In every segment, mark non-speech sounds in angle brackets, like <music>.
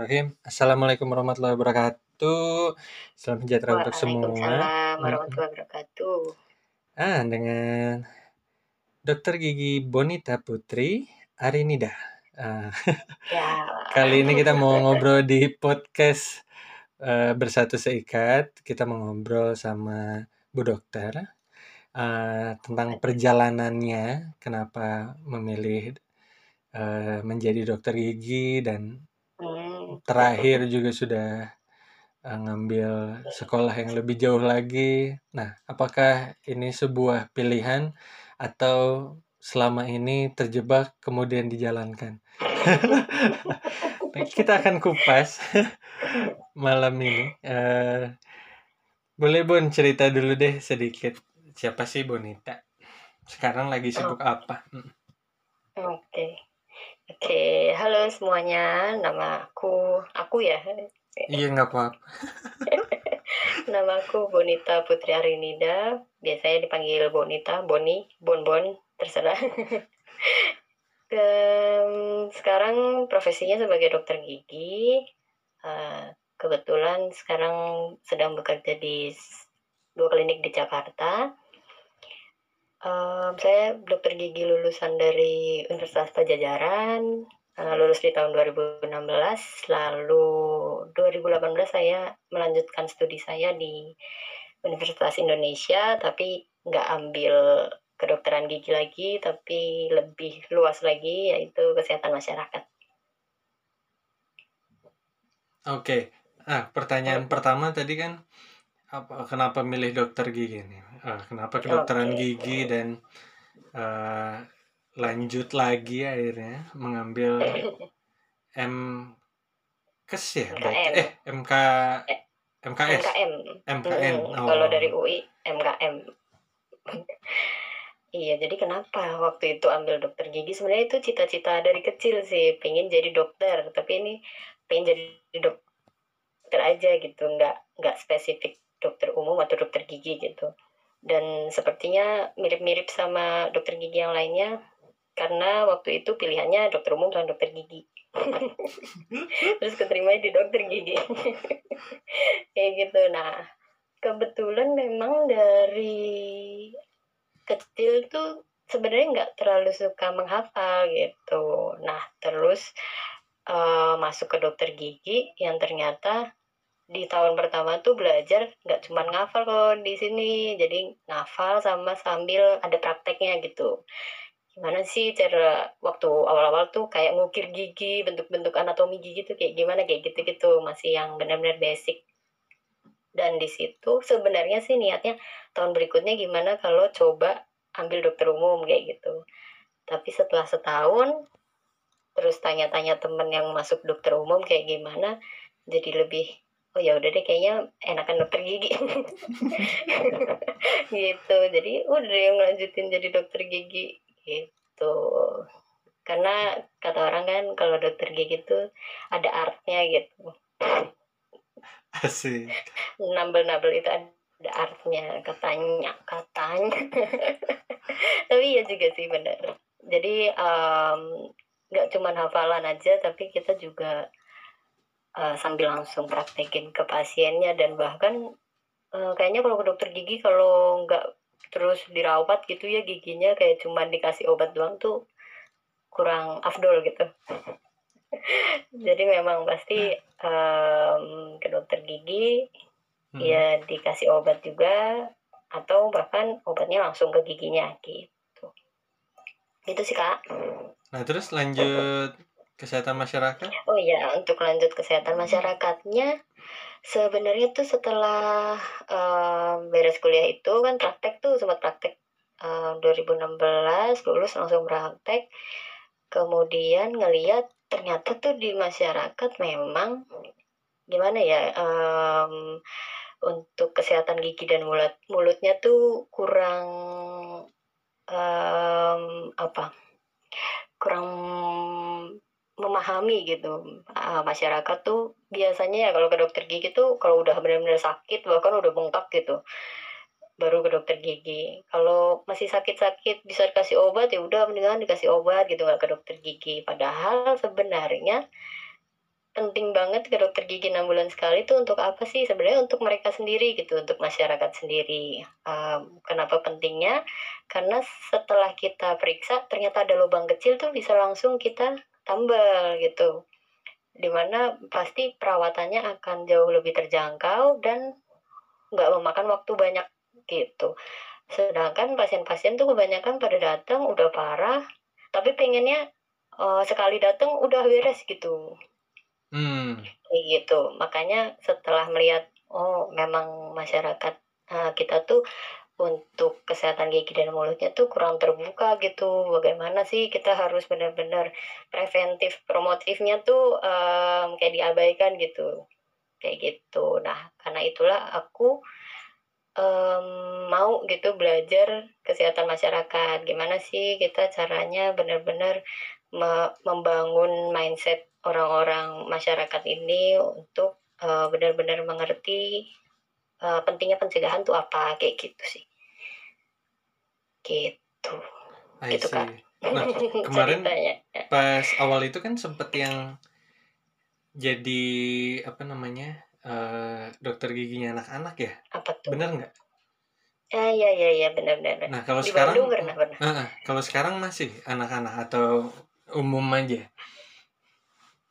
Bismillahirrahmanirrahim. Assalamualaikum warahmatullahi wabarakatuh. Salam sejahtera untuk semua. Waalaikumsalam warahmatullahi wabarakatuh. Ah, dengan Dokter Gigi Bonita Putri Arinida. Ah, <laughs> Ya, kali ini kita mau ngobrol di podcast eh, Bersatu Seikat. Kita mau ngobrol sama Bu Dokter eh, tentang perjalanannya, kenapa memilih eh, menjadi dokter gigi dan hmm, terakhir juga sudah uh, ngambil sekolah yang lebih jauh lagi. Nah, apakah ini sebuah pilihan atau selama ini terjebak kemudian dijalankan? <laughs> Kita akan kupas <laughs> malam ini. Eh, boleh Bon cerita dulu deh sedikit. Siapa sih Bonita? Sekarang lagi sibuk apa? Mm. Oke. Halo semuanya. Nama aku, aku ya. Iya nggak apa-apa. <laughs> Nama aku Bonita Putri Arinida. Biasanya dipanggil Bonita, Boni, Bon Bon, terserah. <laughs> Sekarang profesinya sebagai dokter gigi. Eh, kebetulan sekarang sedang bekerja di dua klinik di Jakarta. Em, saya dokter gigi lulusan dari Universitas Pajajaran, eh, lulus di tahun 2016, lalu 2018 saya melanjutkan studi saya di Universitas Indonesia, tapi nggak ambil kedokteran gigi lagi, tapi lebih luas lagi, yaitu kesehatan masyarakat. Oke. Ah, pertanyaan pertama tadi kan apa kenapa milih dokter gigi nih? Ah, kenapa kedokteran Oke. gigi dan eh, lanjut lagi akhirnya mengambil <coughs> M kes ya MKM. eh MK MKS MKM. MKN Hmm, oh Kalau dari UI, MKM. <laughs> Iya, jadi kenapa waktu itu ambil dokter gigi? Sebenarnya itu cita-cita dari kecil sih, pengen jadi dokter. Tapi ini pengen jadi dokter aja gitu, nggak nggak spesifik dokter umum atau dokter gigi gitu. Dan sepertinya mirip-mirip sama dokter gigi yang lainnya, karena waktu itu pilihannya dokter umum sama dokter gigi. <laughs> Terus keterima di dokter gigi. <laughs> Kayak gitu. Nah, kebetulan memang dari kecil tuh sebenarnya nggak terlalu suka menghafal gitu. Nah, terus eh, masuk ke dokter gigi yang ternyata di tahun pertama tuh belajar nggak cuma ngafal kok di sini, jadi ngafal sama sambil ada prakteknya gitu. Gimana sih cara waktu awal-awal tuh kayak ngukir gigi, bentuk-bentuk anatomi gigi tuh kayak gimana kayak gitu-gitu, masih yang benar-benar basic. Dan di situ sebenarnya sih niatnya tahun berikutnya gimana kalau coba ambil dokter umum kayak gitu. Tapi setelah setahun terus tanya-tanya temen yang masuk dokter umum kayak gimana, jadi lebih oh ya udah deh kayaknya enakan dokter gigi <laughs> gitu. Jadi udah yang lanjutin jadi dokter gigi gitu. Karena kata orang kan kalau dokter gigi itu ada artnya gitu. asik Nambel-nambel itu ada artnya katanya katanya <laughs> tapi ya juga sih benar jadi em, nggak cuman hafalan aja tapi kita juga eh, sambil langsung praktekin ke pasiennya dan bahkan eh, kayaknya kalau ke dokter gigi kalau nggak terus dirawat gitu ya giginya kayak cuman dikasih obat doang tuh kurang afdol gitu. <laughs> Jadi memang pasti em, ke dokter gigi Mm. ya dikasih obat juga atau bahkan obatnya langsung ke giginya gitu. Itu sih kak. Nah terus lanjut kesehatan masyarakat? Oh iya untuk lanjut kesehatan masyarakatnya sebenarnya tuh setelah eh, beres kuliah itu kan praktek tuh sempat praktek eh, 2016 lulus langsung praktek. Kemudian ngeliat ternyata tuh di masyarakat memang gimana ya em, untuk kesehatan gigi dan mulut mulutnya tuh kurang em, apa kurang memahami gitu Ah, masyarakat tuh biasanya ya kalau ke dokter gigi tuh kalau udah benar-benar sakit bahkan udah bengkak gitu baru ke dokter gigi kalau masih sakit-sakit bisa dikasih obat ya udah mendingan dikasih obat gitu nggak ke dokter gigi padahal sebenarnya penting banget ke dokter gigi 6 bulan sekali itu untuk apa sih? Sebenarnya untuk mereka sendiri gitu, untuk masyarakat sendiri. Um, kenapa pentingnya? Karena setelah kita periksa ternyata ada lubang kecil tuh bisa langsung kita tambal gitu. Di mana pasti perawatannya akan jauh lebih terjangkau dan nggak memakan waktu banyak gitu. Sedangkan pasien-pasien tuh kebanyakan pada datang udah parah, tapi pengennya uh, sekali datang udah beres gitu. Hmm. Kayak gitu. Makanya setelah melihat oh memang masyarakat uh, kita tuh untuk kesehatan gigi dan mulutnya tuh kurang terbuka gitu. Bagaimana sih kita harus benar-benar preventif promotifnya tuh um, kayak diabaikan gitu. Kayak gitu. Nah, karena itulah aku um, mau gitu belajar kesehatan masyarakat. Gimana sih kita caranya benar-benar me membangun mindset orang-orang masyarakat ini untuk uh, benar-benar mengerti uh, pentingnya pencegahan tuh apa kayak gitu sih gitu I gitu see. kak Nah, <laughs> kemarin ceritanya pas awal itu kan sempet yang jadi apa namanya eh, dokter giginya anak-anak ya, apa tuh bener nggak? ah ya ya ya benar-benar Nah kalau di sekarang, Bandung pernah pernah Ah, ah, kalau sekarang masih anak-anak atau umum aja?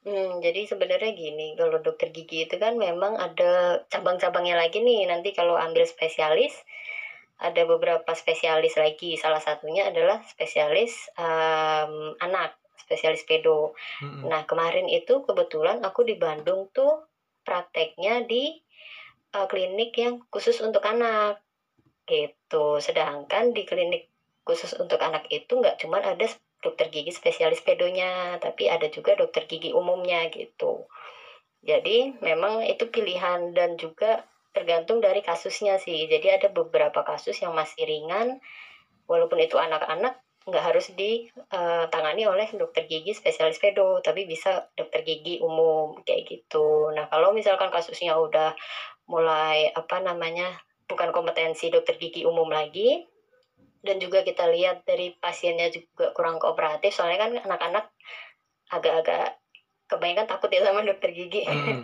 Hmm, jadi sebenarnya gini, kalau dokter gigi itu kan memang ada cabang-cabangnya lagi nih. Nanti kalau ambil spesialis, ada beberapa spesialis lagi. Salah satunya adalah spesialis um, anak, spesialis pedo. Mm-mm. Nah, kemarin itu kebetulan aku di Bandung tuh prakteknya di uh, klinik yang khusus untuk anak. Gitu. Sedangkan di klinik khusus untuk anak itu nggak cuma ada dokter gigi spesialis pedonya, tapi ada juga dokter gigi umumnya gitu. Jadi memang itu pilihan dan juga tergantung dari kasusnya sih. Jadi ada beberapa kasus yang masih ringan, walaupun itu anak-anak nggak harus ditangani oleh dokter gigi spesialis pedo, tapi bisa dokter gigi umum kayak gitu. Nah kalau misalkan kasusnya udah mulai apa namanya bukan kompetensi dokter gigi umum lagi, dan juga kita lihat dari pasiennya juga kurang kooperatif soalnya kan anak-anak agak-agak kebanyakan takut ya sama dokter gigi Mm-mm.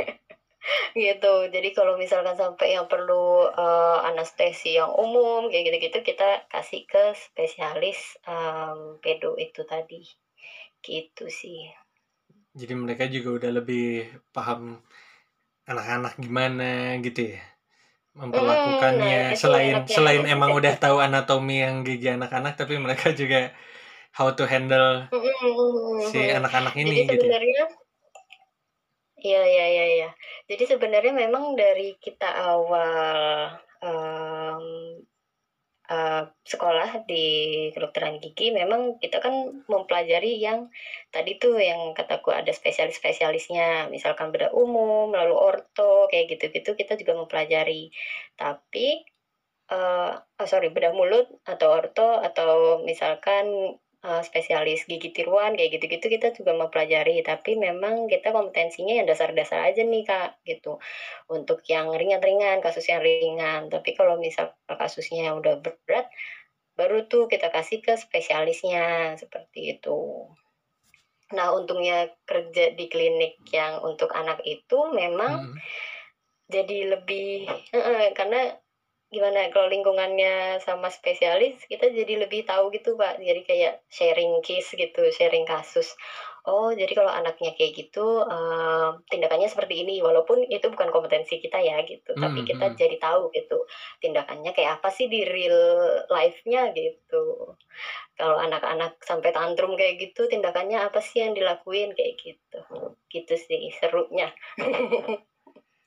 Gitu. Jadi kalau misalkan sampai yang perlu uh, anestesi yang umum kayak gitu-gitu kita kasih ke spesialis um, pedo itu tadi. Gitu sih. Jadi mereka juga udah lebih paham anak-anak gimana gitu ya? Memperlakukannya. Nah, itu selain selain emang udah tahu anatomi yang gigi anak-anak tapi mereka juga how to handle si anak-anak ini jadi gitu. Ya. Iya, iya, iya, iya. Jadi sebenarnya memang dari kita awal em, eh, sekolah di kedokteran gigi, memang kita kan mempelajari yang tadi tuh yang kataku ada spesialis-spesialisnya, misalkan bedah umum, lalu orto, kayak gitu-gitu kita juga mempelajari. Tapi, eh oh sorry, bedah mulut atau orto atau misalkan eh, spesialis gigi tiruan kayak gitu-gitu kita juga mempelajari. Tapi memang kita kompetensinya yang dasar-dasar aja nih kak gitu. Untuk yang ringan-ringan kasus yang ringan. Tapi kalau misal kasusnya yang udah berat baru tuh kita kasih ke spesialisnya seperti itu. Nah untungnya kerja di klinik yang untuk anak itu memang Mm. jadi lebih karena gimana kalau lingkungannya sama spesialis kita jadi lebih tahu gitu pak. Jadi kayak sharing case gitu sharing kasus. Oh jadi kalau anaknya kayak gitu eh, tindakannya seperti ini walaupun itu bukan kompetensi kita ya gitu. Tapi Hmm, kita hmm. jadi tahu gitu tindakannya kayak apa sih di real life-nya gitu. Kalau anak-anak sampai tantrum kayak gitu tindakannya apa sih yang dilakuin kayak gitu. Gitu sih serunya <laughs>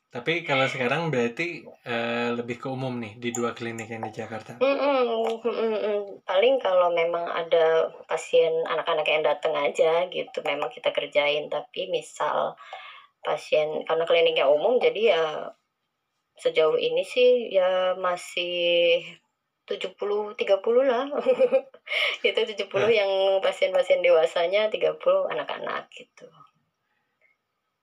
Tapi kalau sekarang berarti eh, lebih ke umum nih di dua klinik yang di Jakarta. Mm-mm, mm-mm. Paling kalau memang ada pasien anak-anak yang datang aja gitu, memang kita kerjain. Tapi misal pasien karena kliniknya umum, jadi ya sejauh ini sih ya masih 70-30 lah. <laughs> Itu 70 Nah. yang pasien-pasien dewasanya, 30 anak-anak gitu.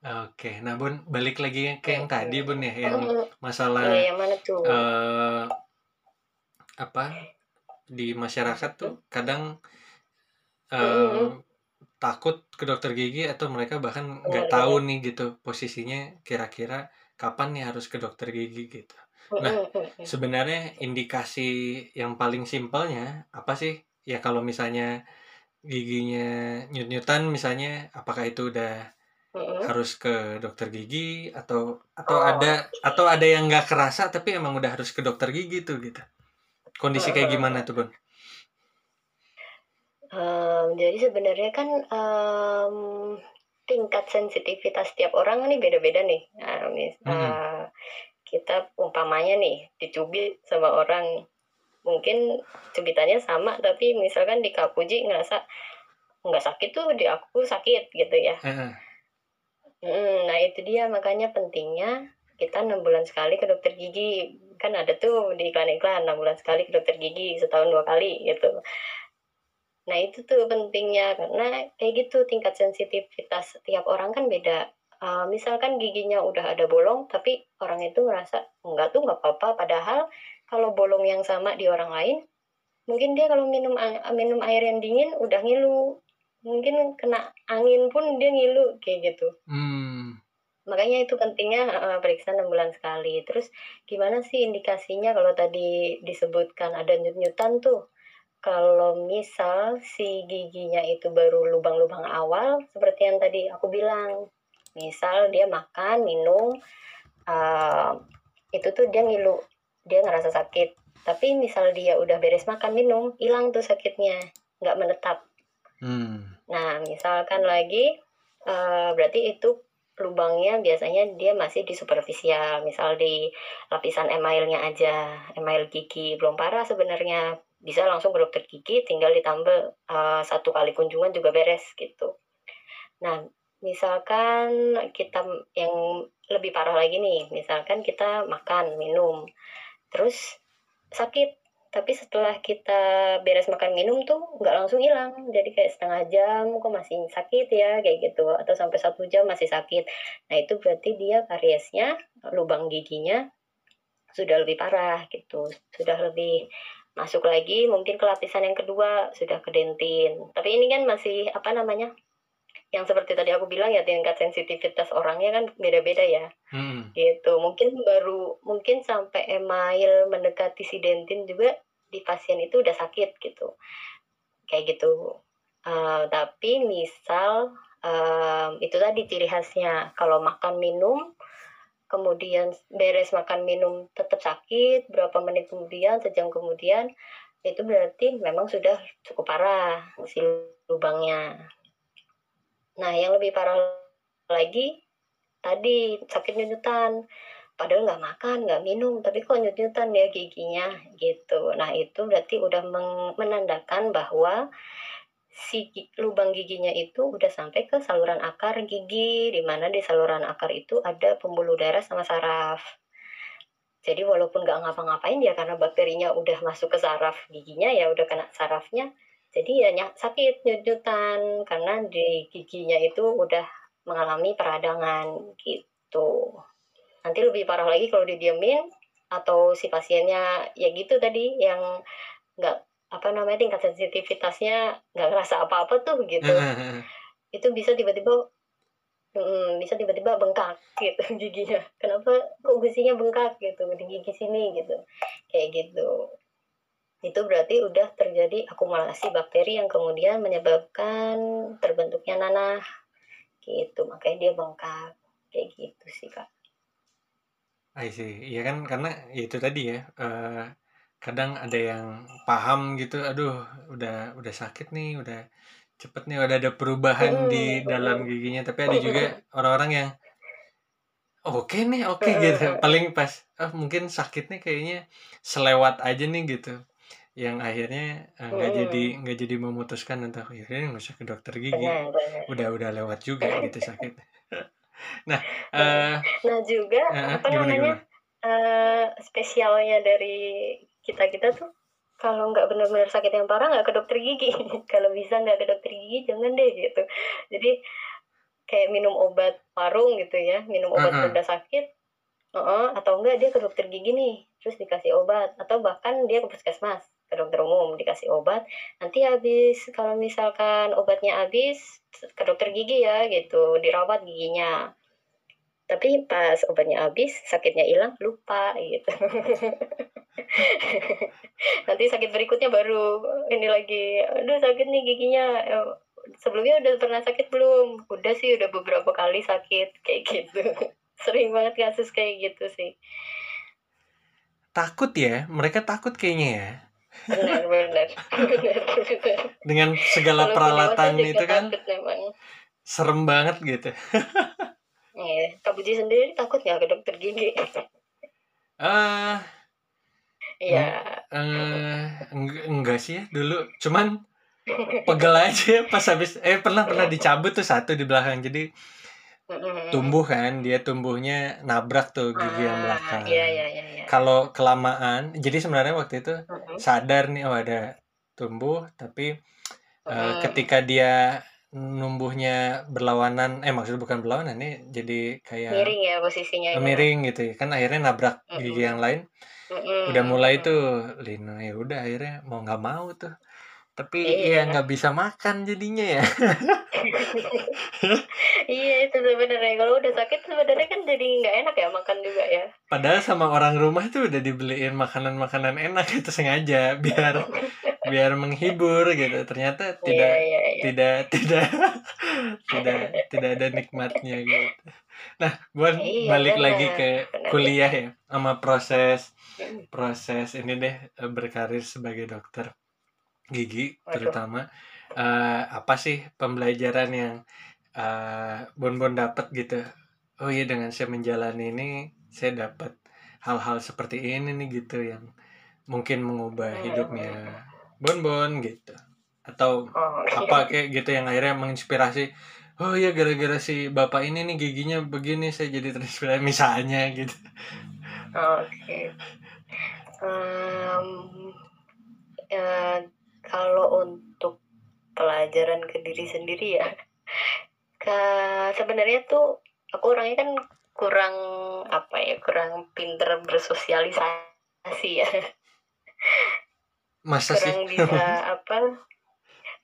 Oke, nah Bun, balik lagi ke yang tadi Bun ya, yang masalah Iya, yang mana tuh? eh apa di masyarakat tuh kadang eh, Mm-mm. takut ke dokter gigi atau mereka bahkan nggak Benar tahu nih gitu posisinya kira-kira kapan nih harus ke dokter gigi gitu. Nah, sebenarnya indikasi yang paling simpelnya apa sih? Ya kalau misalnya giginya nyut-nyutan misalnya apakah itu udah Mhm. harus ke dokter gigi atau atau Oh, ada atau ada yang nggak kerasa tapi emang udah harus ke dokter gigi tuh gitu. Kondisi kayak gimana tuh, Bun? Mmm, jadi sebenarnya kan, mmm, tingkat sensitivitas tiap orang nih beda-beda nih. Nah, mis Mhm. eee, kita umpamanya nih dicubit sama orang, mungkin cubitannya sama tapi misalkan di Kak Puji ngerasa, "Nggak sakit tuh, di aku sakit," gitu ya. Nah itu dia makanya pentingnya kita 6 bulan sekali ke dokter gigi. Kan ada tuh di iklan-iklan 6 bulan sekali ke dokter gigi, setahun 2 kali gitu. Nah itu tuh pentingnya, karena kayak gitu tingkat sensitivitas tiap orang kan beda. Eee, misalkan giginya udah ada bolong tapi orang itu ngerasa, "Enggak tuh, nggak apa-apa." Padahal kalau bolong yang sama di orang lain, mungkin dia kalau minum minum air yang dingin udah ngilu, mungkin kena angin pun dia ngilu, kayak gitu. Mmm. Makanya itu pentingnya heeh, periksa 6 bulan sekali. Terus gimana sih indikasinya kalau tadi disebutkan ada nyut-nyutan tuh, kalau misal si giginya itu baru lubang-lubang awal seperti yang tadi aku bilang, misal dia makan, minum, eee, itu tuh dia ngilu, dia ngerasa sakit. Tapi misal dia udah beres makan, minum, hilang tuh sakitnya, nggak menetap. Mmm. Nah, misalkan lagi, eee, berarti itu lubangnya biasanya dia masih di superficial, misal di lapisan emailnya aja, email gigi, belum parah sebenarnya, bisa langsung ke dokter gigi tinggal ditambal, eee, 1 kali kunjungan juga beres gitu. Nah, misalkan kita yang lebih parah lagi nih, misalkan kita makan, minum, terus sakit, tapi setelah kita beres makan, minum tuh nggak langsung hilang, jadi kayak setengah jam, "Kok masih sakit ya?" Kayak gitu, atau sampai 1 jam masih sakit. Nah itu berarti dia kariesnya, lubang giginya sudah lebih parah gitu, sudah lebih masuk lagi mungkin ke lapisan yang kedua, sudah ke dentin. Tapi ini kan masih, apa namanya, yang seperti tadi aku bilang ya tingkat sensitivitas orangnya kan beda-beda ya, Mhm. gitu. Mungkin baru mungkin sampai email mendekati si dentin juga di pasien itu udah sakit gitu, kayak gitu. Eee, tapi misal, mmm, itu tadi ciri khasnya, kalau makan, minum, kemudian beres makan, minum tetap sakit, berapa menit kemudian, sejam kemudian, itu berarti memang sudah cukup parah si lubangnya. Nah, yang lebih parah lagi, tadi sakit nyut-nyutan, padahal nggak makan, nggak minum, tapi kok nyut-nyutan ya giginya, gitu. Nah, itu berarti udah menandakan bahwa si lubang giginya itu udah sampai ke saluran akar gigi, di mana di saluran akar itu ada pembuluh darah sama saraf. Jadi walaupun nggak ngapa-ngapain ya karena bakterinya udah masuk ke saraf giginya, ya udah kena sarafnya, jadi ya sakit, nyut-nyutan, karena di giginya itu udah mengalami peradangan, gitu. Nanti lebih parah lagi kalau didiemin atau si pasiennya ya gitu tadi, yang nggak, apa namanya, tingkat sensitivitasnya nggak ngerasa apa-apa tuh gitu. <laughs> Itu bisa tiba-tiba mhm, bisa tiba-tiba bengkak gitu <laughs> giginya, "Kenapa kok gusinya bengkak?" Gitu, "di gigi sini," gitu, kayak gitu. Itu berarti udah terjadi akumulasi bakteri yang kemudian menyebabkan terbentuknya nanah, gitu, makanya dia bengkak, kayak gitu sih, Kak. I see. Iya kan karena ya itu tadi ya, eee, kadang ada yang paham gitu, "Aduh udah udah sakit nih, udah cepet nih, udah ada perubahan di Mhm dalam mhm. giginya." Tapi ada juga orang-orang yang oke nih, oke Heeh gitu, heeh. paling pas, "Oh mungkin sakitnya kayaknya selewat aja nih," gitu. Yang akhirnya, eee, nggak jadi Mhm. nggak jadi memutuskan untuk, "Ya udah nggak usah ke dokter gigi, Benar benar. udah udah lewat juga gitu sakitnya." <laughs> Nah, eee Nah juga, heeh, apa gimana namanya, gimana? eee, spesialnya dari kita-kita tuh, kalau nggak bener-bener sakit yang parah nggak ke dokter gigi. <laughs> Kalau bisa nggak ke dokter gigi jangan deh gitu. Jadi kayak minum obat warung gitu ya, minum obat Heeh. reda sakit heeh, atau enggak dia ke dokter gigi nih, terus dikasih obat, atau bahkan dia ke puskesmas. Ke dokter umum dikasih obat nanti habis. Kalau misalkan obatnya habis ke dokter gigi ya gitu. Dirawat giginya. Tapi pas obatnya habis sakitnya hilang lupa gitu. <laughs> Nanti sakit berikutnya baru ini lagi. Aduh sakit nih giginya. Sebelumnya udah pernah sakit belum? Udah sih udah beberapa kali sakit kayak gitu. <laughs> Sering banget kasus kayak gitu sih. Takut ya mereka takut kayaknya ya benar benar. Dengan segala peralatan itu kan serem banget gitu. Iya, Kak Buji sendiri takut nggak ke dokter gigi? Ah, Iya. uh, enggak, enggak sih ya dulu, cuman pegel aja pas habis eh pernah pernah dicabut tuh satu di belakang. Jadi tumbuh kan dia tumbuhnya nabrak tuh gigi yang Ah, belakang. iya iya iya. iya. Kalau kelamaan, jadi sebenarnya waktu itu sadar nih oh ada tumbuh tapi Mm-mm. ketika dia numbuhnya berlawanan eh maksudnya bukan berlawanan nih jadi kayak miring ya posisinya. ya. miring gitu ya kan akhirnya nabrak gigi yang lain Mm-mm. udah mulai tuh Lino ya udah akhirnya mau nggak mau tuh tapi Iya. ya nggak bisa makan jadinya ya <laughs> iya itu sebenarnya kalau udah sakit sebenarnya kan jadi nggak enak ya makan juga ya. padahal sama orang rumah tuh udah dibeliin makanan-makanan enak itu sengaja biar biar menghibur gitu ternyata Iya tidak iya iya. tidak tidak <laughs> tidak tidak ada nikmatnya gitu nah buat Iya, balik benar, lagi ke kuliah ya sama proses Mm. proses ini deh eh, berkarir sebagai dokter gigi Waduh. terutama eh, apa sih pembelajaran yang eh, Bon-Bon dapat gitu oh iya dengan saya menjalani ini saya dapat hal-hal seperti ini nih gitu yang mungkin mengubah Hmm. hidupnya Bon-Bon gitu atau Oh, apa kayak gitu yang akhirnya menginspirasi oh iya gara-gara si bapak ini nih giginya begini saya jadi terinspirasi misalnya gitu Oke. Em, eh, kalau untuk pelajaran ke diri sendiri ya, <laughs> ke sebenarnya tuh aku orangnya kan kurang apa ya, kurang pinter bersosialisasi ya, masa sih kurang bisa <laughs> apa?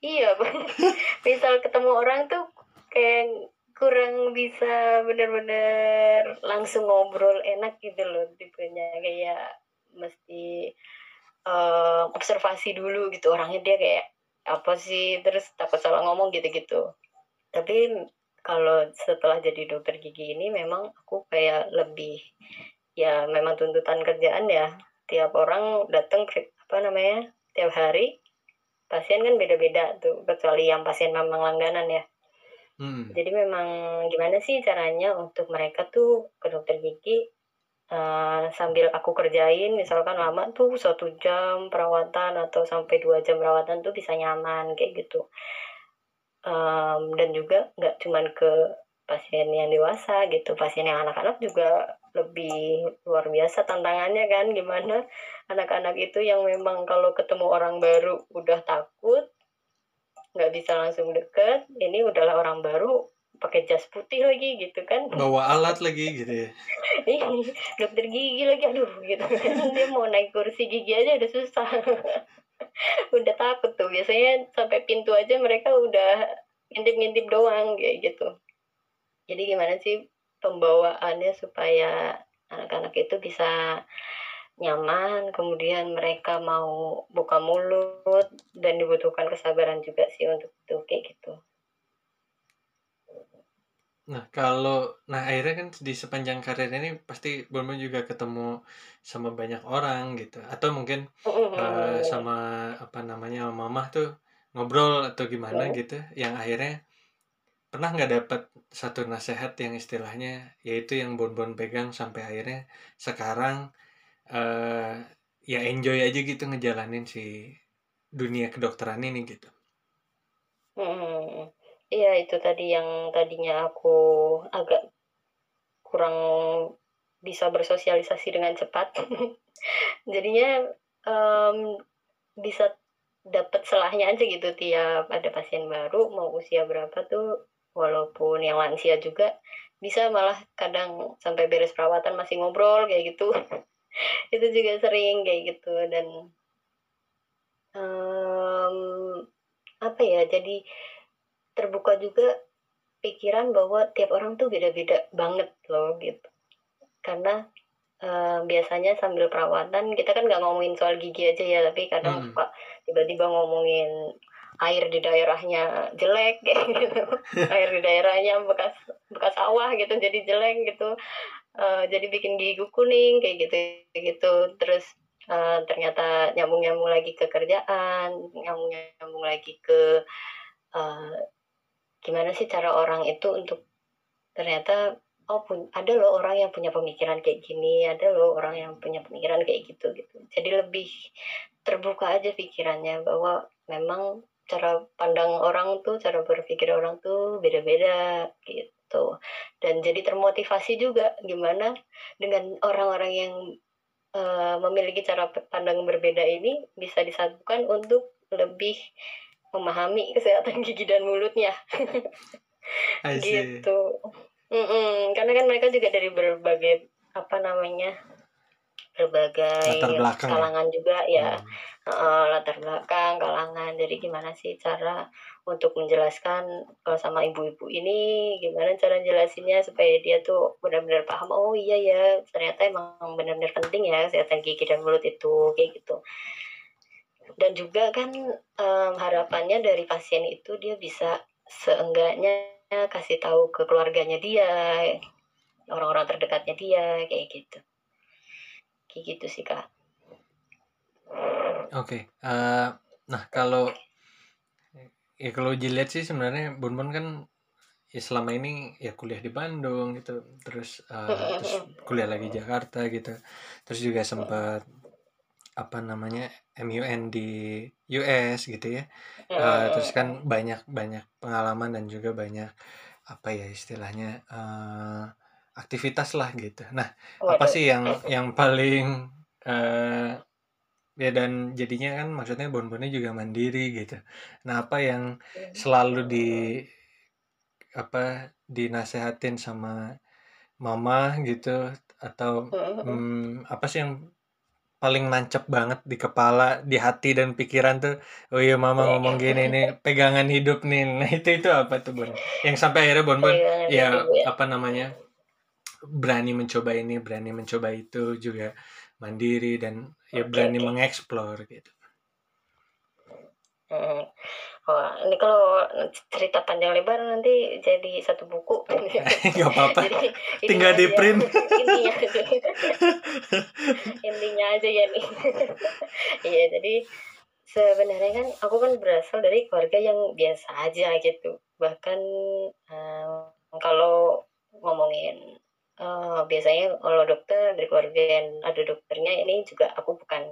Iya, <laughs> misal ketemu orang tuh kayak kurang bisa bener-bener langsung ngobrol enak gitu loh tipenya kayak mesti eh, observasi dulu gitu. Orangnya dia kayak apa sih? Terus takut salah ngomong gitu-gitu. Tapi kalau setelah jadi dokter gigi ini memang aku kayak lebih ya memang tuntutan kerjaan ya. Tiap orang datang apa namanya tiap hari pasien kan beda-beda tuh kecuali yang pasien memang langganan ya. Hmm. jadi memang gimana sih caranya untuk mereka tuh ke dokter gigi eh, sambil aku kerjain misalkan lama tuh satu jam perawatan atau sampai dua jam perawatan tuh bisa nyaman kayak gitu. Em, dan juga nggak cuman ke pasien yang dewasa gitu pasien yang anak-anak juga lebih luar biasa tantangannya kan gimana anak-anak itu yang memang kalau ketemu orang baru udah takut nggak bisa langsung deket ini udahlah orang baru pakai jas putih lagi gitu kan. Bawa alat lagi gitu ya. <laughs> Dokter gigi lagi aduh gitu <laughs> dia mau naik kursi gigi aja udah susah. <laughs> Udah takut tuh. Biasanya sampai pintu aja mereka udah ngintip-ngintip doang kayak gitu. Jadi gimana sih pembawaannya supaya anak-anak itu bisa nyaman kemudian mereka mau buka mulut dan dibutuhkan kesabaran juga sih untuk itu kayak gitu Nah, kalau nah akhirnya kan di sepanjang karir ini pasti Bonbon juga ketemu sama banyak orang gitu. Atau mungkin eh, sama apa namanya mamah tuh ngobrol atau gimana Hmm. gitu yang akhirnya pernah nggak dapat satu nasihat yang istilahnya yaitu yang Bonbon pegang sampai akhirnya sekarang eh ya enjoy aja gitu ngejalanin si dunia kedokteran ini gitu. Hmm, iya itu tadi yang tadinya aku agak kurang bisa bersosialisasi dengan cepat. <laughs> Jadinya em, bisa dapat selahnya aja gitu tiap ada pasien baru mau usia berapa tuh walaupun yang lansia juga bisa malah kadang sampai beres perawatan masih ngobrol kayak gitu. <laughs> itu juga sering kayak gitu dan um, apa ya jadi terbuka juga pikiran bahwa tiap orang tuh beda-beda banget loh gitu. Karena uh, biasanya sambil perawatan kita kan nggak ngomongin soal gigi aja ya tapi kadang hmm. suka tiba-tiba ngomongin air di daerahnya jelek kayak <laughs> gitu air di daerahnya bekas bekas sawah gitu jadi jelek gitu. Uh, jadi bikin gigi kuning kayak gitu gitu. Terus uh, ternyata nyambung nyambung lagi ke kerjaan nyambung nyambung lagi ke uh, gimana sih cara orang itu untuk ternyata oh pun ada loh orang yang punya pemikiran kayak gini ada loh orang yang punya pemikiran kayak gitu gitu. Jadi lebih terbuka aja pikirannya bahwa memang cara pandang orang tuh cara berpikir orang tuh beda-beda gitu. Dan jadi termotivasi juga gimana dengan orang-orang yang uh, memiliki cara pandang berbeda ini bisa disatukan untuk lebih memahami kesehatan <laughs> gigi dan mulutnya gitu mm -mm. karena kan mereka juga dari berbagai apa namanya berbagai ya? kalangan ya? juga ya hmm. uh, latar belakang kalangan jadi gimana sih cara untuk menjelaskan kalau sama ibu-ibu ini gimana cara jelasinnya supaya dia tuh benar-benar paham oh iya ya ternyata emang benar-benar penting ya kesehatan gigi dan mulut itu kayak gitu dan juga kan um, harapannya dari pasien itu dia bisa seenggaknya kasih tahu ke keluarganya dia orang-orang terdekatnya dia kayak gitu. Kayak gitu sih kak. Oke okay. uh, eh, nah kalau ya kalau dilihat sih sebenarnya Bun Bun kan ya selama ini ya kuliah di Bandung gitu terus uh, terus kuliah lagi Jakarta gitu. Terus juga sempat apa namanya MUN di US gitu ya. Uh, terus kan banyak banyak pengalaman dan juga banyak apa ya istilahnya uh, aktivitas lah gitu. Nah apa sih yang yang paling uh, ya dan jadinya kan maksudnya bon-bonnya juga mandiri gitu. Nah apa yang iya. selalu di apa dinasehatin sama mama gitu atau hmm, apa sih yang paling nancep banget di kepala, di hati dan pikiran tuh, "Oh iya mama ngomong gini nih, <laughs> pegangan hidup nih." Nah itu itu apa tuh Bun? Yang sampai akhirnya Bon Bon ya, ya apa namanya berani mencoba ini, berani mencoba itu juga mandiri dan ya berani mengeksplor gitu. Wah, ini kalau cerita panjang lebar nanti jadi satu buku. <laughs> Gak apa-apa. Tinggal di print. Intinya aja. intinya <laughs> <laughs> aja ya nih. Iya, jadi sebenarnya kan aku kan berasal dari keluarga yang biasa aja gitu. Bahkan um, kalau ngomongin uh, biasanya kalau dokter dari keluarga yang ada dokternya ini juga aku bukan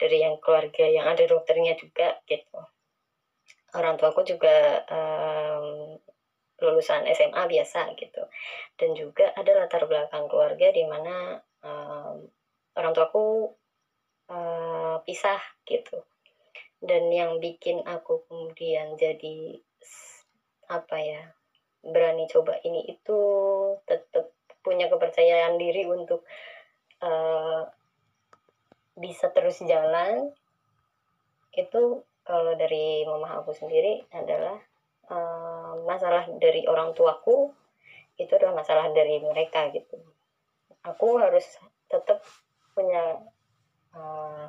dari yang keluarga yang ada dokternya juga gitu orang tuaku juga um, lulusan SMA biasa gitu. Dan juga ada latar belakang keluarga di mana um, orang tuaku uh, pisah gitu. Dan yang bikin aku kemudian jadi apa ya berani coba ini itu tetap punya kepercayaan diri untuk uh, bisa terus jalan itu kalau dari mama aku sendiri adalah uh, masalah dari orang tuaku itu adalah masalah dari mereka gitu. Aku harus tetap punya uh,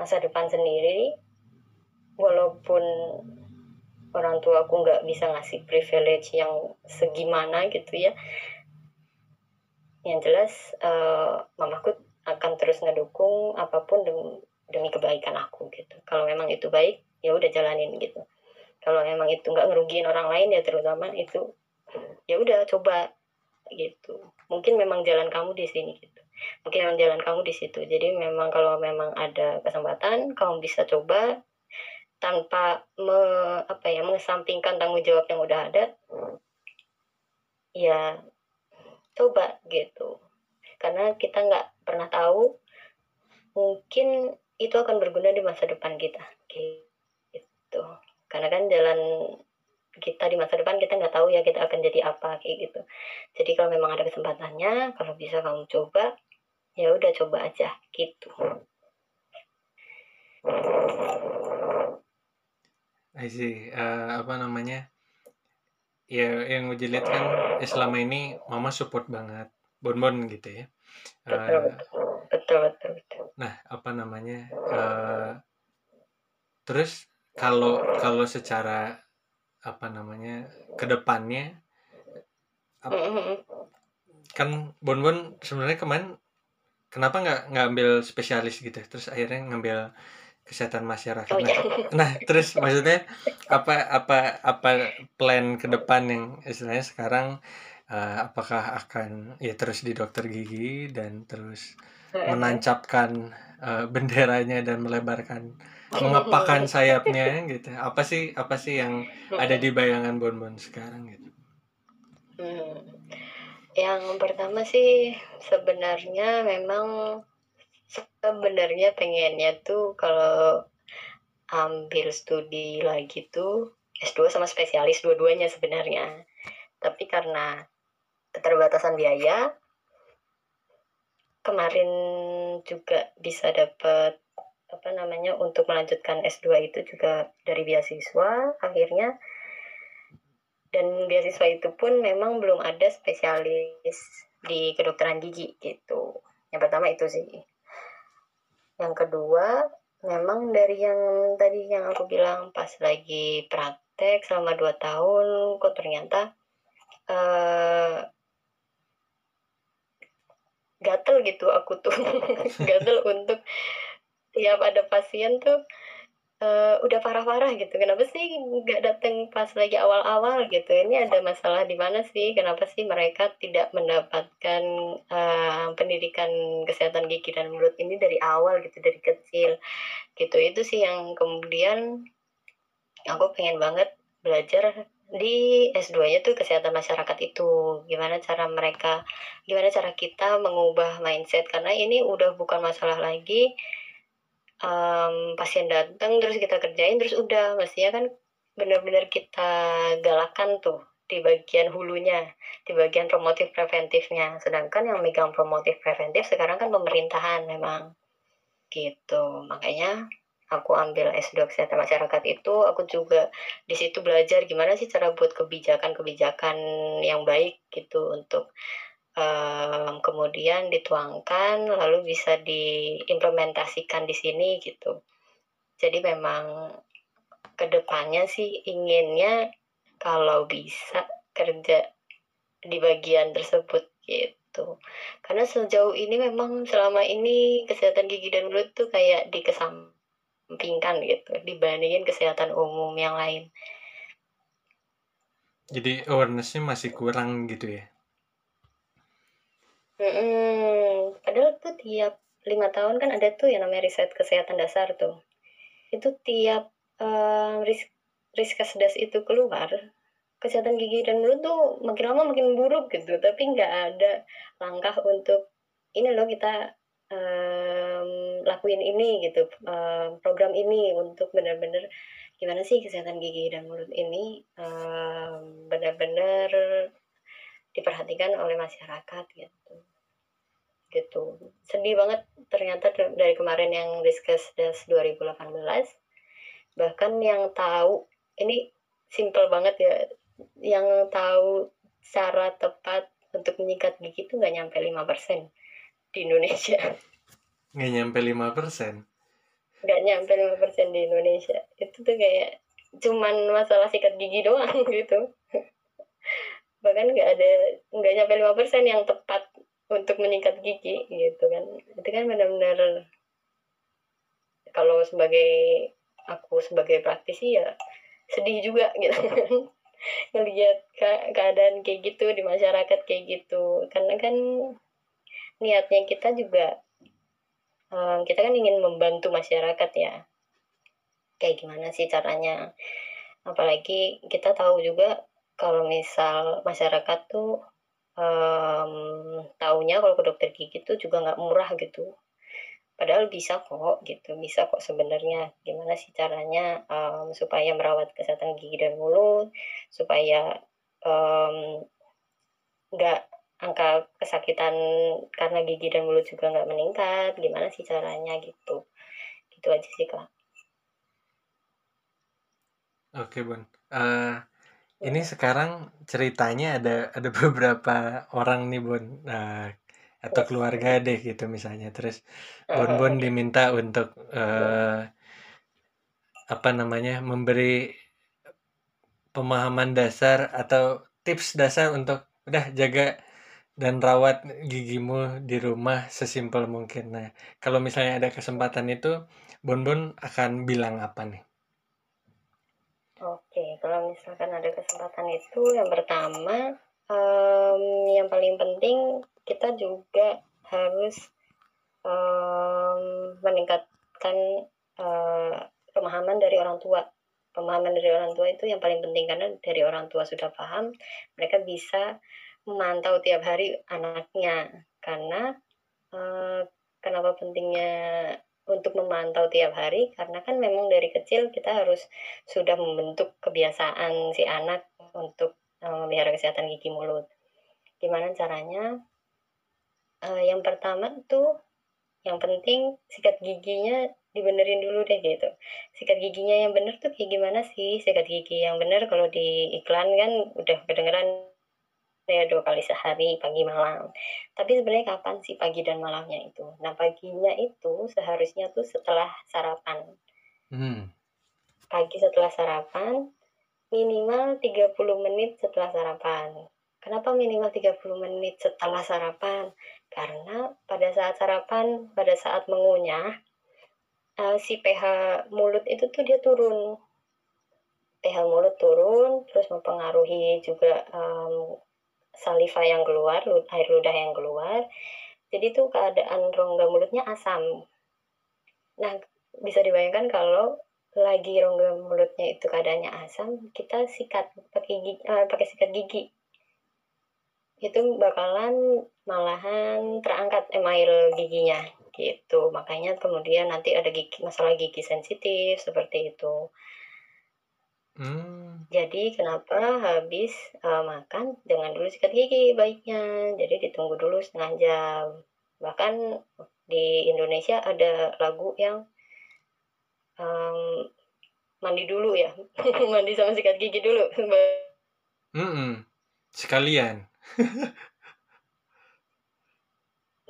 masa depan sendiri walaupun orang tua aku nggak bisa ngasih privilege yang segimana gitu ya. Yang jelas uh, mamaku akan terus ngedukung apa pun demi kebaikan aku gitu. Kalau memang itu baik ya udah jalanin gitu. Kalau memang itu nggak ngerugiin orang lain ya terutama itu ya udah coba gitu. Mungkin memang jalan kamu di sini gitu. Mungkin memang jalan kamu di situ. Jadi memang kalau memang ada kesempatan kamu bisa coba tanpa me, apa ya mengesampingkan tanggung jawab yang udah ada ya coba gitu. Karena kita nggak pernah tahu mungkin itu akan berguna di masa depan kita gitu karena kan jalan kita di masa depan kita nggak tahu ya kita akan jadi apa kayak gitu jadi kalau memang ada kesempatannya kalau bisa kamu coba ya udah coba aja gitu I see. Uh, apa namanya? Ya, yang gue lihat kan eh, selama ini mama support banget bonbon gitu ya. Uh, betul betul betul betul nah, apa namanya? Uh, terus kalau kalau secara apa namanya ke depannya ap- Mm-mm. kan bonbon sebenarnya kemarin kenapa nggak nggak ambil spesialis gitu terus akhirnya ngambil kesehatan masyarakat oh nah, ya nah terus maksudnya apa apa apa plan ke depan yang istilahnya sekarang eh, apakah akan ya terus di dokter gigi dan terus menancapkan eh, benderanya dan melebarkan mengepakkan <laughs> sayapnya gitu. Apa sih apa sih yang ada di bayangan bonbon sekarang gitu? Hmm. Yang pertama sih sebenarnya memang sebenarnya pengennya tuh kalau ambil studi lagi tuh S2 sama spesialis dua-duanya sebenarnya. Tapi karena keterbatasan biaya kemarin juga bisa dapat apa namanya untuk melanjutkan S2 itu juga dari beasiswa akhirnya dan beasiswa itu pun memang belum ada spesialis di kedokteran gigi gitu. Yang pertama itu sih. Yang kedua, memang dari yang tadi yang aku bilang pas lagi praktek selama dua tahun, kok ternyata uh, gatel gitu aku tuh <laughs> gatel untuk tiap ada pasien tuh uh, udah parah-parah gitu. Kenapa sih nggak datang pas lagi awal-awal gitu? Ini ada masalah di mana sih? Kenapa sih mereka tidak mendapatkan uh, pendidikan kesehatan gigi dan mulut ini dari awal gitu, dari kecil gitu? Itu sih yang kemudian aku pengen banget belajar di S2-nya tuh kesehatan masyarakat itu. Gimana cara mereka gimana cara kita mengubah mindset? Karena ini udah bukan masalah lagi um, pasien datang terus kita kerjain terus udah. Mestinya kan benar-benar kita galakan tuh di bagian hulunya di bagian promotif preventifnya. Sedangkan yang megang promotif preventif sekarang kan pemerintahan memang. Gitu. Makanya aku ambil S2 kesehatan masyarakat itu aku juga di situ belajar gimana sih cara buat kebijakan-kebijakan yang baik gitu untuk um, kemudian dituangkan lalu bisa diimplementasikan di sini gitu. Jadi memang ke depannya sih inginnya kalau bisa kerja di bagian tersebut gitu. Karena sejauh ini memang selama ini kesehatan gigi dan mulut tuh kayak dikesampingkan gitu dibandingin kesehatan umum yang lain jadi awarenessnya masih kurang gitu ya Mm-mm. Padahal tuh tiap lima tahun kan ada tuh yang namanya riset kesehatan dasar tuh. Itu tiap uh, ris riskesdas itu keluar, kesehatan gigi dan mulut tuh makin lama makin buruk gitu. Tapi nggak ada langkah untuk ini loh kita um, lakuin ini gitu, um, program ini untuk benar-benar gimana sih kesehatan gigi dan mulut ini um, benar-benar diperhatikan oleh masyarakat gitu. Gitu. Sedih banget ternyata dari kemarin yang Riskesdas 2018 bahkan yang tahu ini simple banget ya yang tahu cara tepat untuk menyikat gigi itu nggak nyampe 5% di Indonesia. Nggak nyampe 5% nggak nyampe 5% di Indonesia. Itu tuh kayak cuman masalah sikat gigi doang <laughs> gitu. Bahkan nggak ada nggak nyampe 5% yang tepat untuk meningkat gigi gitu kan. Itu kan benar-benar kalau sebagai aku sebagai praktisi ya sedih juga gitu <laughs> kan. Ngelihat ke keadaan kayak gitu di masyarakat kayak gitu. Karena kan niatnya kita juga um, kita kan ingin membantu masyarakat ya. Kayak gimana sih caranya? Apalagi kita tahu juga kalau misal masyarakat tuh um, taunya kalau ke dokter gigi tuh juga nggak murah gitu. Padahal bisa kok gitu bisa kok sebenarnya. Gimana sih caranya um, supaya merawat kesehatan gigi dan mulut supaya nggak angka kesakitan karena gigi dan mulut juga nggak meningkat. Gimana sih caranya gitu? Gitu aja sih kak. Oke Bun, uh, ini sekarang ceritanya ada ada <laughs> beberapa orang nih Bun, uh, atau keluarga deh gitu misalnya, terus Bun Bun diminta untuk uh, apa namanya memberi pemahaman dasar atau tips dasar untuk udah jaga dan rawat gigimu di rumah sesimpel mungkin. Nah, kalau misalnya ada kesempatan itu, Bun akan bilang apa nih? Oke, kalau misalkan ada kesempatan itu, yang pertama, um, yang paling penting kita juga harus um, meningkatkan uh, pemahaman dari orang tua. Pemahaman dari orang tua itu yang paling penting karena dari orang tua sudah paham, mereka bisa memantau tiap hari anaknya. Karena uh, kenapa pentingnya untuk memantau tiap hari karena kan memang dari kecil kita harus sudah membentuk kebiasaan si anak untuk uh, memelihara kesehatan gigi mulut. Gimana caranya? Uh, yang pertama tuh yang penting sikat giginya dibenerin dulu deh gitu. Sikat giginya yang bener tuh kayak gimana sih sikat gigi yang bener kalau di iklan kan udah kedengeran ya dua kali sehari pagi malam. Tapi sebenarnya kapan sih pagi dan malamnya itu? Nah paginya itu seharusnya tuh setelah sarapan. Hmm. pagi setelah sarapan minimal 30 menit setelah sarapan. Kenapa minimal 30 menit setelah sarapan? Karena pada saat sarapan pada saat mengunyah uh, si pH mulut itu tuh dia turun. pH mulut turun terus mempengaruhi juga um, saliva yang keluar, air ludah yang keluar. Jadi itu keadaan rongga mulutnya asam. Nah, bisa dibayangkan kalau lagi rongga mulutnya itu keadaannya asam, kita sikat pakai gigi, uh, pakai sikat gigi. Itu bakalan malahan terangkat email giginya gitu. Makanya kemudian nanti ada gigi masalah gigi sensitif seperti itu. Hmm. Jadi kenapa habis uh, makan jangan dulu sikat gigi baiknya. Jadi ditunggu dulu setengah jam. Bahkan di Indonesia ada lagu yang um, mandi dulu ya, <laughs> mandi sama sikat gigi dulu. -mm. Sekalian. <laughs>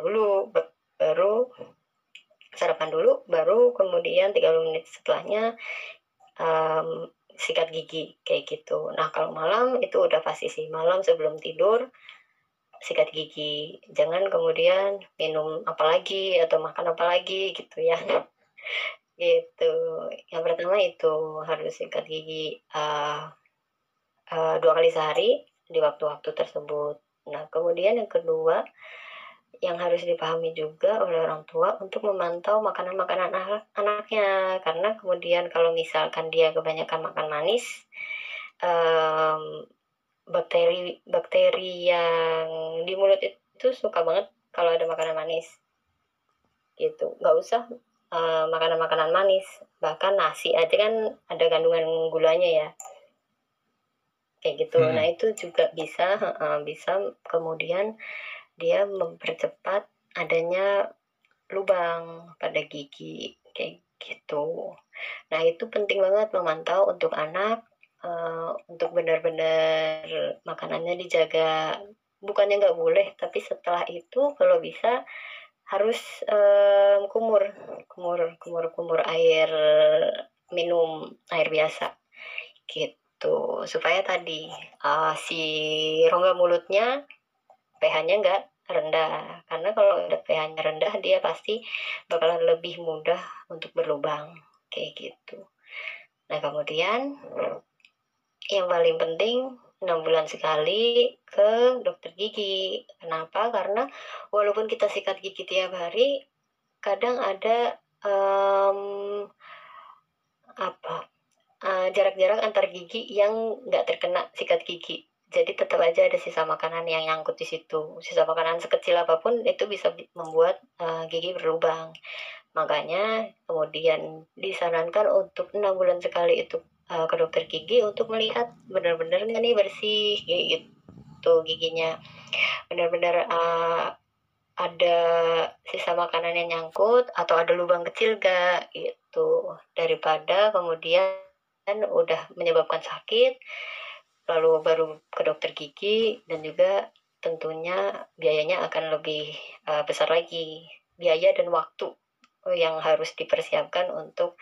dulu baru sarapan dulu, baru kemudian 30 menit setelahnya um, sikat gigi kayak gitu. Nah kalau malam itu udah pasti sih malam sebelum tidur sikat gigi. Jangan kemudian minum apa lagi atau makan apa lagi gitu ya. <laughs> gitu. Yang pertama itu harus sikat gigi uh, uh, dua kali sehari di waktu-waktu tersebut. Nah kemudian yang kedua yang harus dipahami juga oleh orang tua untuk memantau makanan-makanan anak anaknya. Karena kemudian kalau misalkan dia kebanyakan makan manis um, bakteri bakteri yang di mulut itu suka banget kalau ada makanan manis. Gitu. Nggak usah uh, makanan-makanan manis. Bahkan nasi aja kan ada kandungan gulanya ya. Kayak gitu. Hmm. nah itu juga bisa uh, bisa kemudian dia mempercepat adanya lubang pada gigi kayak gitu. Nah itu penting banget memantau untuk anak uh, untuk benar-benar makanannya dijaga. Bukannya nggak boleh, tapi setelah itu kalau bisa harus um, kumur, kumur, kumur, kumur air minum air biasa gitu supaya tadi uh, si rongga mulutnya pH-nya nggak rendah. Karena kalau udah pH-nya rendah dia pasti bakalan lebih mudah untuk berlubang. Kayak gitu. Nah kemudian yang paling penting enam bulan sekali ke dokter gigi. Kenapa? Karena walaupun kita sikat gigi tiap hari kadang ada um, apa uh, jarak-jarak antar gigi yang nggak terkena sikat gigi jadi tetap aja ada sisa makanan yang nyangkut di situ. Sisa makanan sekecil apa pun itu bisa membuat uh, gigi berlubang. Makanya kemudian disarankan untuk enam bulan sekali itu uh, ke dokter gigi untuk melihat benar-benar nggak nih bersih gitu giginya. Benar-benar uh, ada sisa makanan yang nyangkut atau ada lubang kecil gak gitu daripada kemudian udah menyebabkan sakit lalu baru ke dokter gigi dan juga tentunya biayanya akan lebih uh, besar lagi biaya dan waktu yang harus dipersiapkan untuk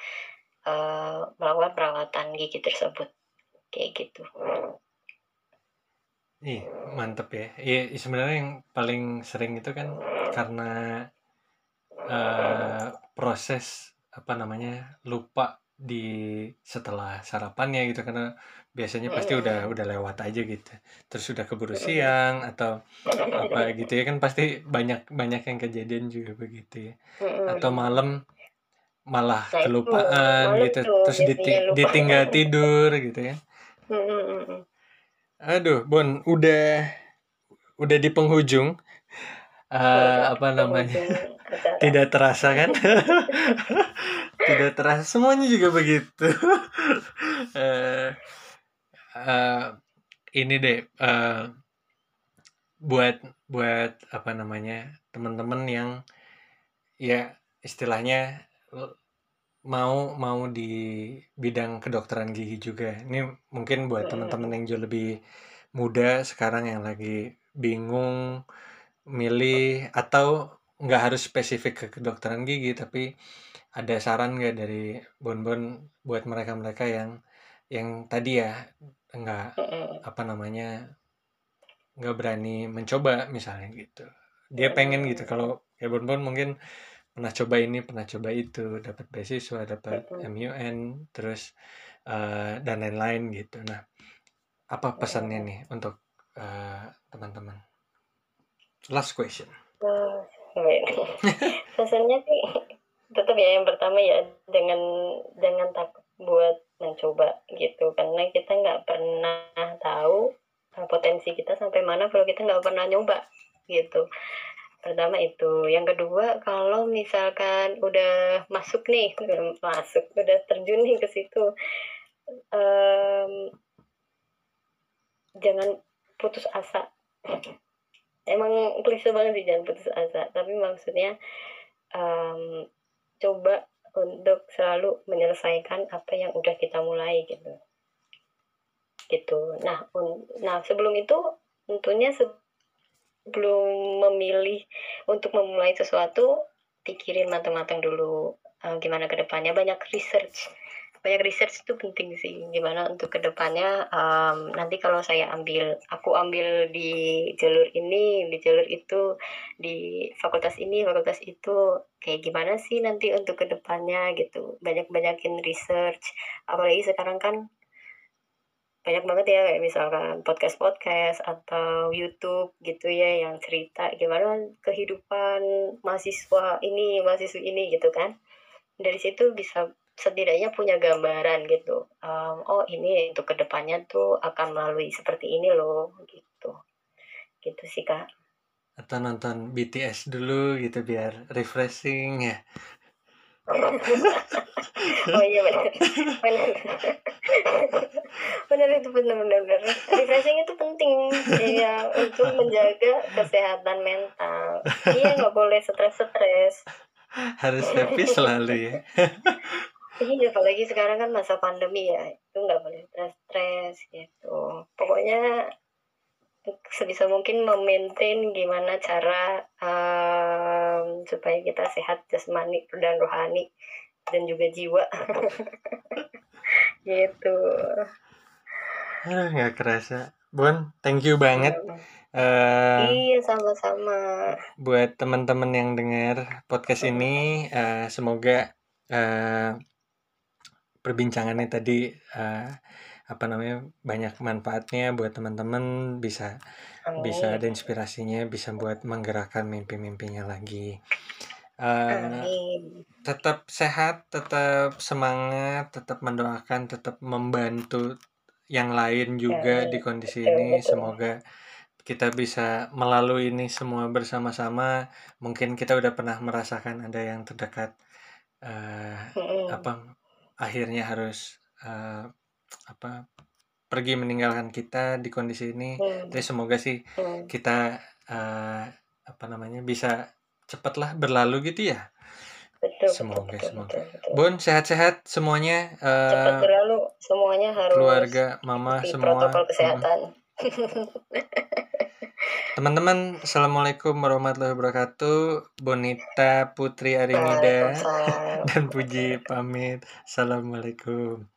uh, melakukan perawatan gigi tersebut kayak gitu. Ih, mantep ya. Iya, sebenarnya yang paling sering itu kan karena uh, proses apa namanya lupa di setelah sarapannya gitu karena biasanya pasti udah udah lewat aja gitu. Terus udah keburu siang atau <laughs> apa gitu ya kan pasti banyak banyak yang kejadian juga begitu ya. Atau malam malah nah, kelupaan gitu terus diting ditinggal tidur gitu ya. Aduh, Bon, udah udah di penghujung. Uh, apa namanya? Tidak terasa kan? <laughs> Tidak terasa. Semuanya juga begitu. uh, <laughs> uh, ini deh uh, buat buat apa namanya teman-teman yang ya istilahnya mau mau di bidang kedokteran gigi juga. Ini mungkin buat teman-teman yang jauh lebih muda sekarang yang lagi bingung milih atau nggak harus spesifik ke kedokteran gigi tapi ada saran nggak dari Bon-Bon buat mereka-mereka yang yang tadi ya nggak apa namanya nggak berani mencoba misalnya gitu. Dia pengen gitu kalau kayak Bon-Bon mungkin pernah coba ini pernah coba itu dapat beasiswa dapat MUN terus uh, dan lain-lain gitu. Nah apa pesannya nih untuk uh, teman-teman? Last question. Uh, <laughs> pesannya sih tetap ya yang pertama ya dengan jangan takut buat mencoba gitu. Karena kita nggak pernah tahu potensi kita sampai mana kalau kita nggak pernah nyoba gitu. Pertama itu. Yang kedua kalau misalkan udah masuk nih udah masuk udah terjun nih ke situ um, jangan putus asa. Emang klise banget sih jangan putus asa. Tapi maksudnya um, coba untuk selalu menyelesaikan apa yang udah kita mulai gitu. Gitu. Nah nah sebelum itu tentunya belum memilih untuk memulai sesuatu pikirin matang-matang dulu uh, gimana ke depannya banyak research banyak research itu penting sih gimana untuk ke depannya um, nanti kalau saya ambil aku ambil di jalur ini di jalur itu di fakultas ini fakultas itu kayak gimana sih nanti untuk ke depannya gitu. Banyak banyakin research. Apalagi sekarang kan banyak banget ya kayak misalkan podcast-podcast atau YouTube gitu ya yang cerita gimana kehidupan mahasiswa ini mahasiswa ini gitu kan. Dari situ bisa setidaknya punya gambaran gitu. Um, oh ini untuk ke depannya tuh akan melalui seperti ini loh gitu. Gitu sih kak. Atau nonton BTS dulu gitu biar refreshing ya. <laughs> Oh iya benar benar benar itu benar benar benar refreshing itu penting. Ya untuk menjaga kesehatan mental. Iya nggak boleh stres stres harus happy selalu ya <laughs> iya apalagi sekarang kan masa pandemi ya itu nggak boleh stres stres gitu. Pokoknya sebisa mungkin memaintain gimana cara um, supaya kita sehat jasmani dan rohani dan juga jiwa. <laughs> Gitu. Nggak kerasa. Bon thank you banget. Uh, iya sama-sama. buat teman-teman yang dengar podcast ini uh, semoga uh, perbincangannya tadi uh, apa namanya banyak manfaatnya buat teman-teman bisa Amin. bisa ada inspirasinya bisa buat menggerakkan mimpi-mimpinya lagi. Uh, tetap sehat tetap semangat tetap mendoakan tetap membantu yang lain juga Amin. di kondisi ini. semoga kita bisa melalui ini semua bersama-sama. Mungkin kita udah pernah merasakan ada yang terdekat uh, apa akhirnya harus uh, apa pergi meninggalkan kita di kondisi ini. Hmm. Jadi semoga sih hmm. kita uh, apa namanya bisa cepatlah berlalu gitu ya. Betul, semoga betul, semoga. Betul, betul, Bun sehat-sehat semuanya. Uh, Cepat berlalu semuanya harus. Keluarga, mama, semua. Protokol kesehatan. mama. Hmm. <laughs> Teman-teman, Assalamualaikum warahmatullahi wabarakatuh. Bonita Putri Arimida dan Puji pamit. Assalamualaikum.